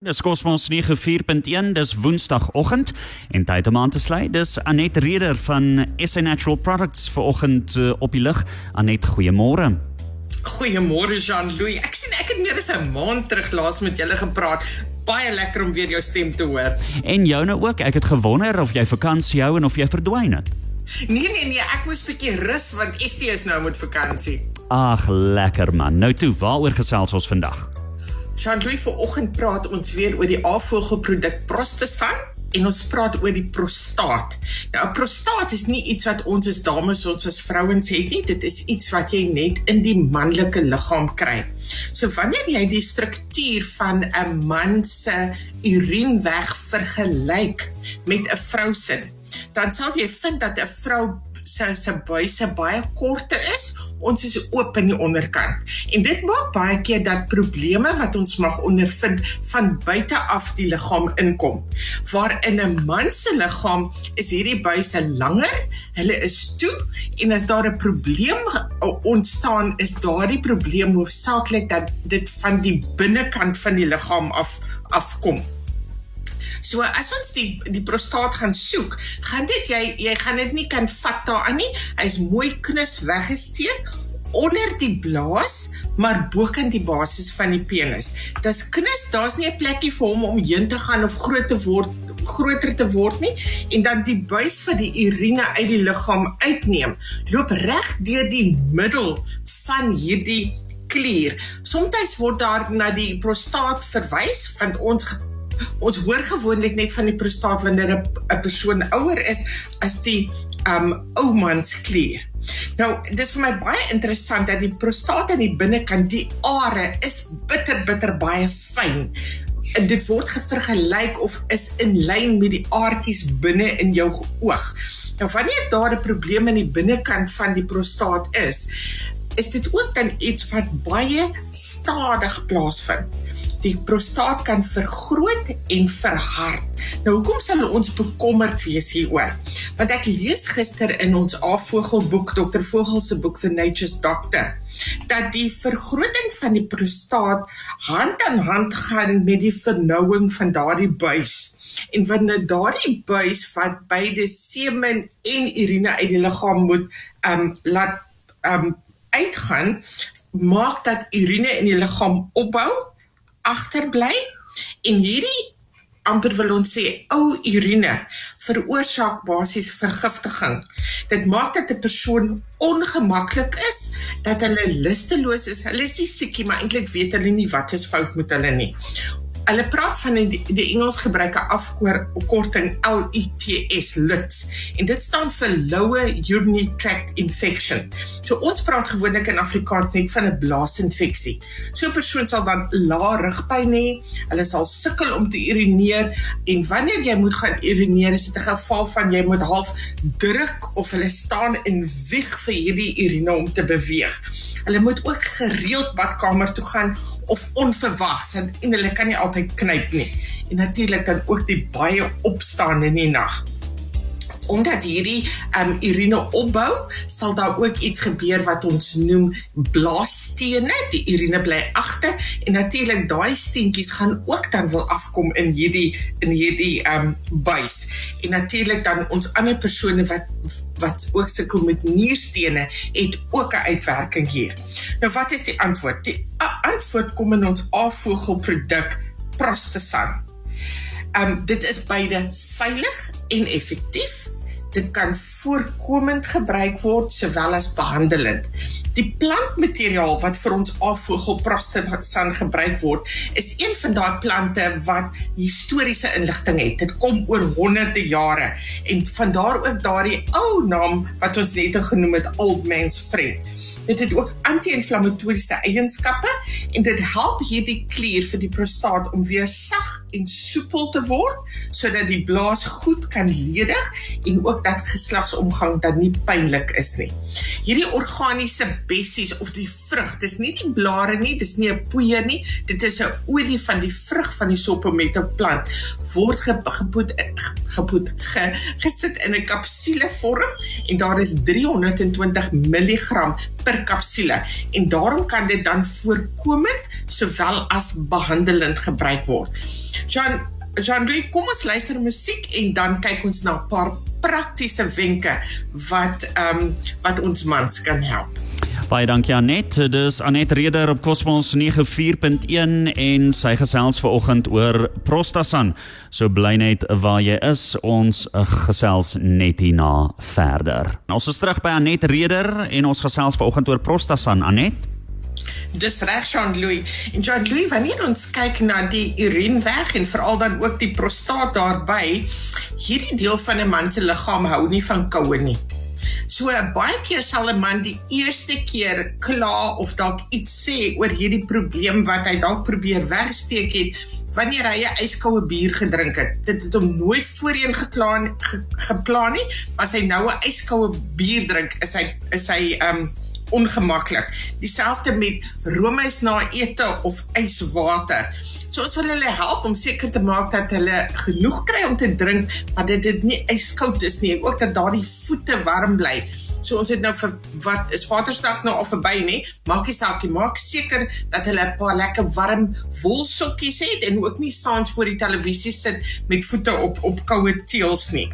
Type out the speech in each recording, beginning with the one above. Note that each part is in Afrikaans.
Dis Cosmos 94.1, dis Woensdagoggend en tyd om aan te sluit. Dis Anet Reder van SA Natural Products vanoggend uh, op die lig. Anet, goeiemôre. Goeiemôre Jean-Louis. Ek sien ek het meer as 'n maand terug laas met julle gepraat. Baie lekker om weer jou stem te hoor. En jou nou ook. Ek het gewonder of jy vakansie hou en of jy verdwyn het. Nee nee nee, ek moes 'n bietjie rus want Estie is nou met vakansie. Ag, lekker man. Nou toe, waaroor gesels ons vandag? Jean-Louis, vanoggend praat ons weer oor die avogelproduk Prostasan en ons praat oor die prostaat. Nou 'n prostaat is nie iets wat ons as dames ons as vrouens het nie, dit is iets wat jy net in die manlike liggaam kry. So wanneer jy die struktuur van 'n man se urienweg vergelyk met 'n vrou se, dan sal jy vind dat 'n vrou se se buise baie korter is ons is oop in die onderkant. En dit maak baie keer dat probleme wat ons mag ondervind van buite af die liggaam inkom. Waar in 'n man se liggaam is hierdie buise langer, hulle is toe en as daar 'n probleem ontstaan, is daardie probleem hoofsaaklik dat dit van die binnekant van die liggaam af afkom. So as ons die die prostaat gaan soek, gaan dit jy jy gaan dit nie kan vat daaraan nie. Hy's mooi knus weggesteek onder die blaas maar bokant die basis van die penis. Dis knus, daar's nie 'n plekkie vir hom om heen te gaan of groot te word groter te word nie en dan die buis van die urine uit die liggaam uitneem. Loop reg deur die middel van hierdie klier. Somstyds word daar na die prostaat verwys want ons ons hoor gewoonlik net van die prostaat wanneer 'n persoon ouer is as die um ou mans klier. Nou, dis vir my baie interessant dat die prostaat aan die binnekant, die are is bitter bitter baie fyn. En dit word vergelyk of is in lyn met die aartjies binne in jou oog. Nou wanneer daar 'n probleem in die binnekant van die prostaat is, is dit ook dan iets wat baie stadig plaasvind die prostaat kan vergroot en verhard. Nou hoekom sal ons bekommerd wees hieroor? Want ek lees gister in ons Avogelboek, Dr. Vogel se boek The Nature's Doctor, dat die vergroting van die prostaat hand aan hand gaan met die vernouing van daardie buis. En wanneer daardie buis wat beide semen en urine uit die liggaam moet um laat um uitgaan, maak dat urine in die liggaam opbou agterbly en hierdie amper wil ons sê ou urine veroorsaak basies vergiftiging. Dit maak dat 'n persoon ongemaklik is, dat hulle lusteloos is. Hulle is nie siekie, maar eintlik weet hulle nie wat is fout met hulle nie. Hulle praat van die, die Engels gebruike afkorting LUTS LUTS en dit staan vir Lower Urinary Tract Infection. So ons praat gewoonlik in Afrikaans net van 'n blaasinfeksie. So 'n persoon sal dan lae rugpyn hê, hulle sal sukkel om te urineer en wanneer jy moet gaan urineer, is dit 'n geval van jy moet half druk of hulle staan en wieg vir hierdie urine om te beweeg. Hulle moet ook gereeld badkamer toe gaan of onverwags en, en hulle kan nie altyd knyp nie. En natuurlik dan ook die baie opstaan in die nag. Omdat hierdie um urine opbou, sal daar ook iets gebeur wat ons noem blaasstene. Die urine bly agter en natuurlik daai steentjies gaan ook dan wil afkom in hierdie in hierdie um buis. En natuurlik dan ons ander persone wat wat ook sukkel met nierstene het ook 'n uitwerking hier. Nou wat is die antwoord? Die antwoord kom in ons avogelproduk Prostasan. Um dit is beide veilig en effektief. Dit kan voorkomend gebruik word sowel as behandelend. Die plantmateriaal wat vir ons afvogelprostasan gebruik word, is een van daai plante wat historiese inligting het. Dit kom oor honderde jare en van daar ook daardie ou naam wat ons net genoem het Old Man's Friend. Dit het ook anti-inflammatoriese eienskappe en dit help hierdie klier vir die prostaat om weer sag en soepel te word sodat die blaas goed kan ledig en ook dat geslag geslagsomgang dan nie pynlik is nie. Hierdie organiese bessies of die vrug, dis nie die blare nie, dis nie 'n poeier nie, dit is 'n olie van die vrug van die soppomette plant word gepoet gepoet ge, gesit in 'n kapsule vorm en daar is 320 mg per kapsule en daarom kan dit dan voorkomend sowel as behandelend gebruik word. Jean Jean-Louis, kom ons luister musiek en dan kyk ons na 'n paar praktiese wenke wat ehm um, wat ons mans kan help. Baie dankie Anet. Dis Anet Reder op Cosmos 94.1 en sy gesels vanoggend oor Prostasan. So bly net waar jy is. Ons gesels net hierna verder. Ons is terug by Anet Reder en ons gesels vanoggend oor Prostasan. Anet Dis reg Jean-Louis. En Jean-Louis, wanneer ons kyk na die urineweg en veral dan ook die prostaat daarbey, hierdie deel van 'n man se liggaam hou nie van koue nie. So baie keer sal 'n man die eerste keer kla of dalk iets sê oor hierdie probleem wat hy dalk probeer wegsteek het wanneer hy 'n yskoue bier gedrink het. Dit het hom nooit voorheen gekla ge, geplan nie, maar as hy nou 'n yskoue bier drink, is hy is hy um ongemaklik. Dieselfde met roomys na ete of yswater. So ons wil hulle help om seker te maak dat hulle genoeg kry om te drink, maar dit dit nie yskoud is nie en ook dat daardie voete warm bly. So ons het nou vir wat is Vadersdag nou al verby nie? Maak nie saak nie, maak seker dat hulle 'n paar lekker warm wolsokkies het en ook nie saans voor die televisie sit met voete op op koue teels nie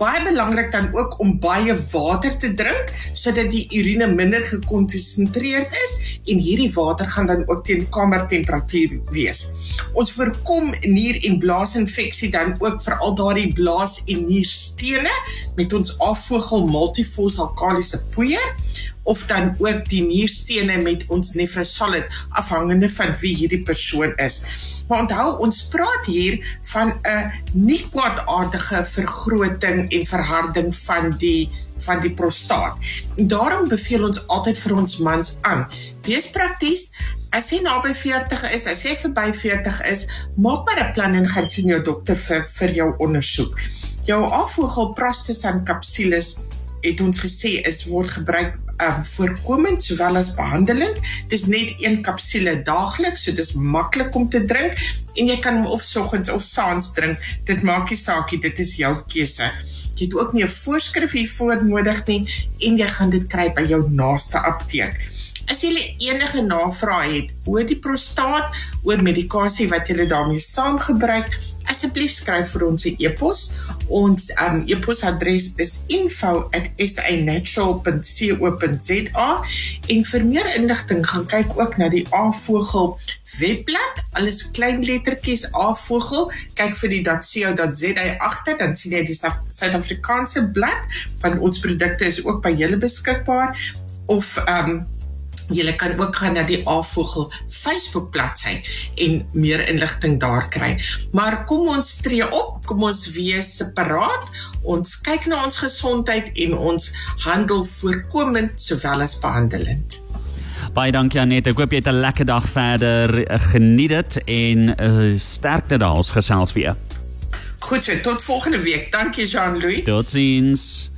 baie belangrik dan ook om baie water te drink sodat die urine minder gekonsentreerd is en hierdie water gaan dan ook teen kamertemperatuur wees. Ons voorkom nier- en blaasinfeksie dan ook vir al daardie blaas- en nierstene met ons afvogel multifos alkaliese poeier of dan ook die nierstene met ons nefrosolid afhangende van wie hierdie persoon is. Maar onthou, ons praat hier van 'n nie kwaadaardige vergroting en verharding van die van die prostaat. En daarom beveel ons altyd vir ons mans aan, wees prakties. As jy naby 40 is, as jy verby 40 is, maak maar 'n plan en gaan sien jou dokter vir vir jou ondersoek. Jou afvogel prostasan kapsules het ons gesê is word gebruik um, voorkomend sowel as behandeling. Dis net een kapsule daagliks, so dis maklik om te drink en jy kan hom of soggens of saans drink. Dit maak nie saak nie, dit is jou keuse. Jy het ook nie 'n voorskrif hiervoor nodig nie en jy gaan dit kry by jou naaste apteek. As jy enige navrae het oor die prostaat, oor medikasie wat jy daarmee saamgebruik, asseblief skryf vir ons 'n e-pos. Ons um, e-posadres is info@sanatural.co.za en vir meer inligting gaan kyk ook na die A-vogel webblad. Alles klein lettertjies A-vogel. Kyk vir die .co.za agter, dan sien jy die Suid-Afrikaanse blad van ons produkte is ook by julle beskikbaar of ehm um, Jy kan ook gaan na die Afvogel Facebook bladsy en meer inligting daar kry. Maar kom ons tree op, kom ons wees separaat. Ons kyk na ons gesondheid en ons handel voorkomend sowel as behandelend. Baie dankie Anet. Ek hoop jy het 'n lekker dag verder. Geniet dit en uh, sterkte daar ons gesels weer. Goed, so, tot volgende week. Dankie Jean-Louis. Totsiens.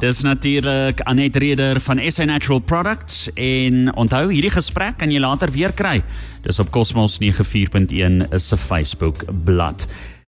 Dis natuurlik Anet Reder van SA Natural Products en onthou hierdie gesprek kan jy later weer kry. Dis op Cosmos 94.1 se Facebook bladsy.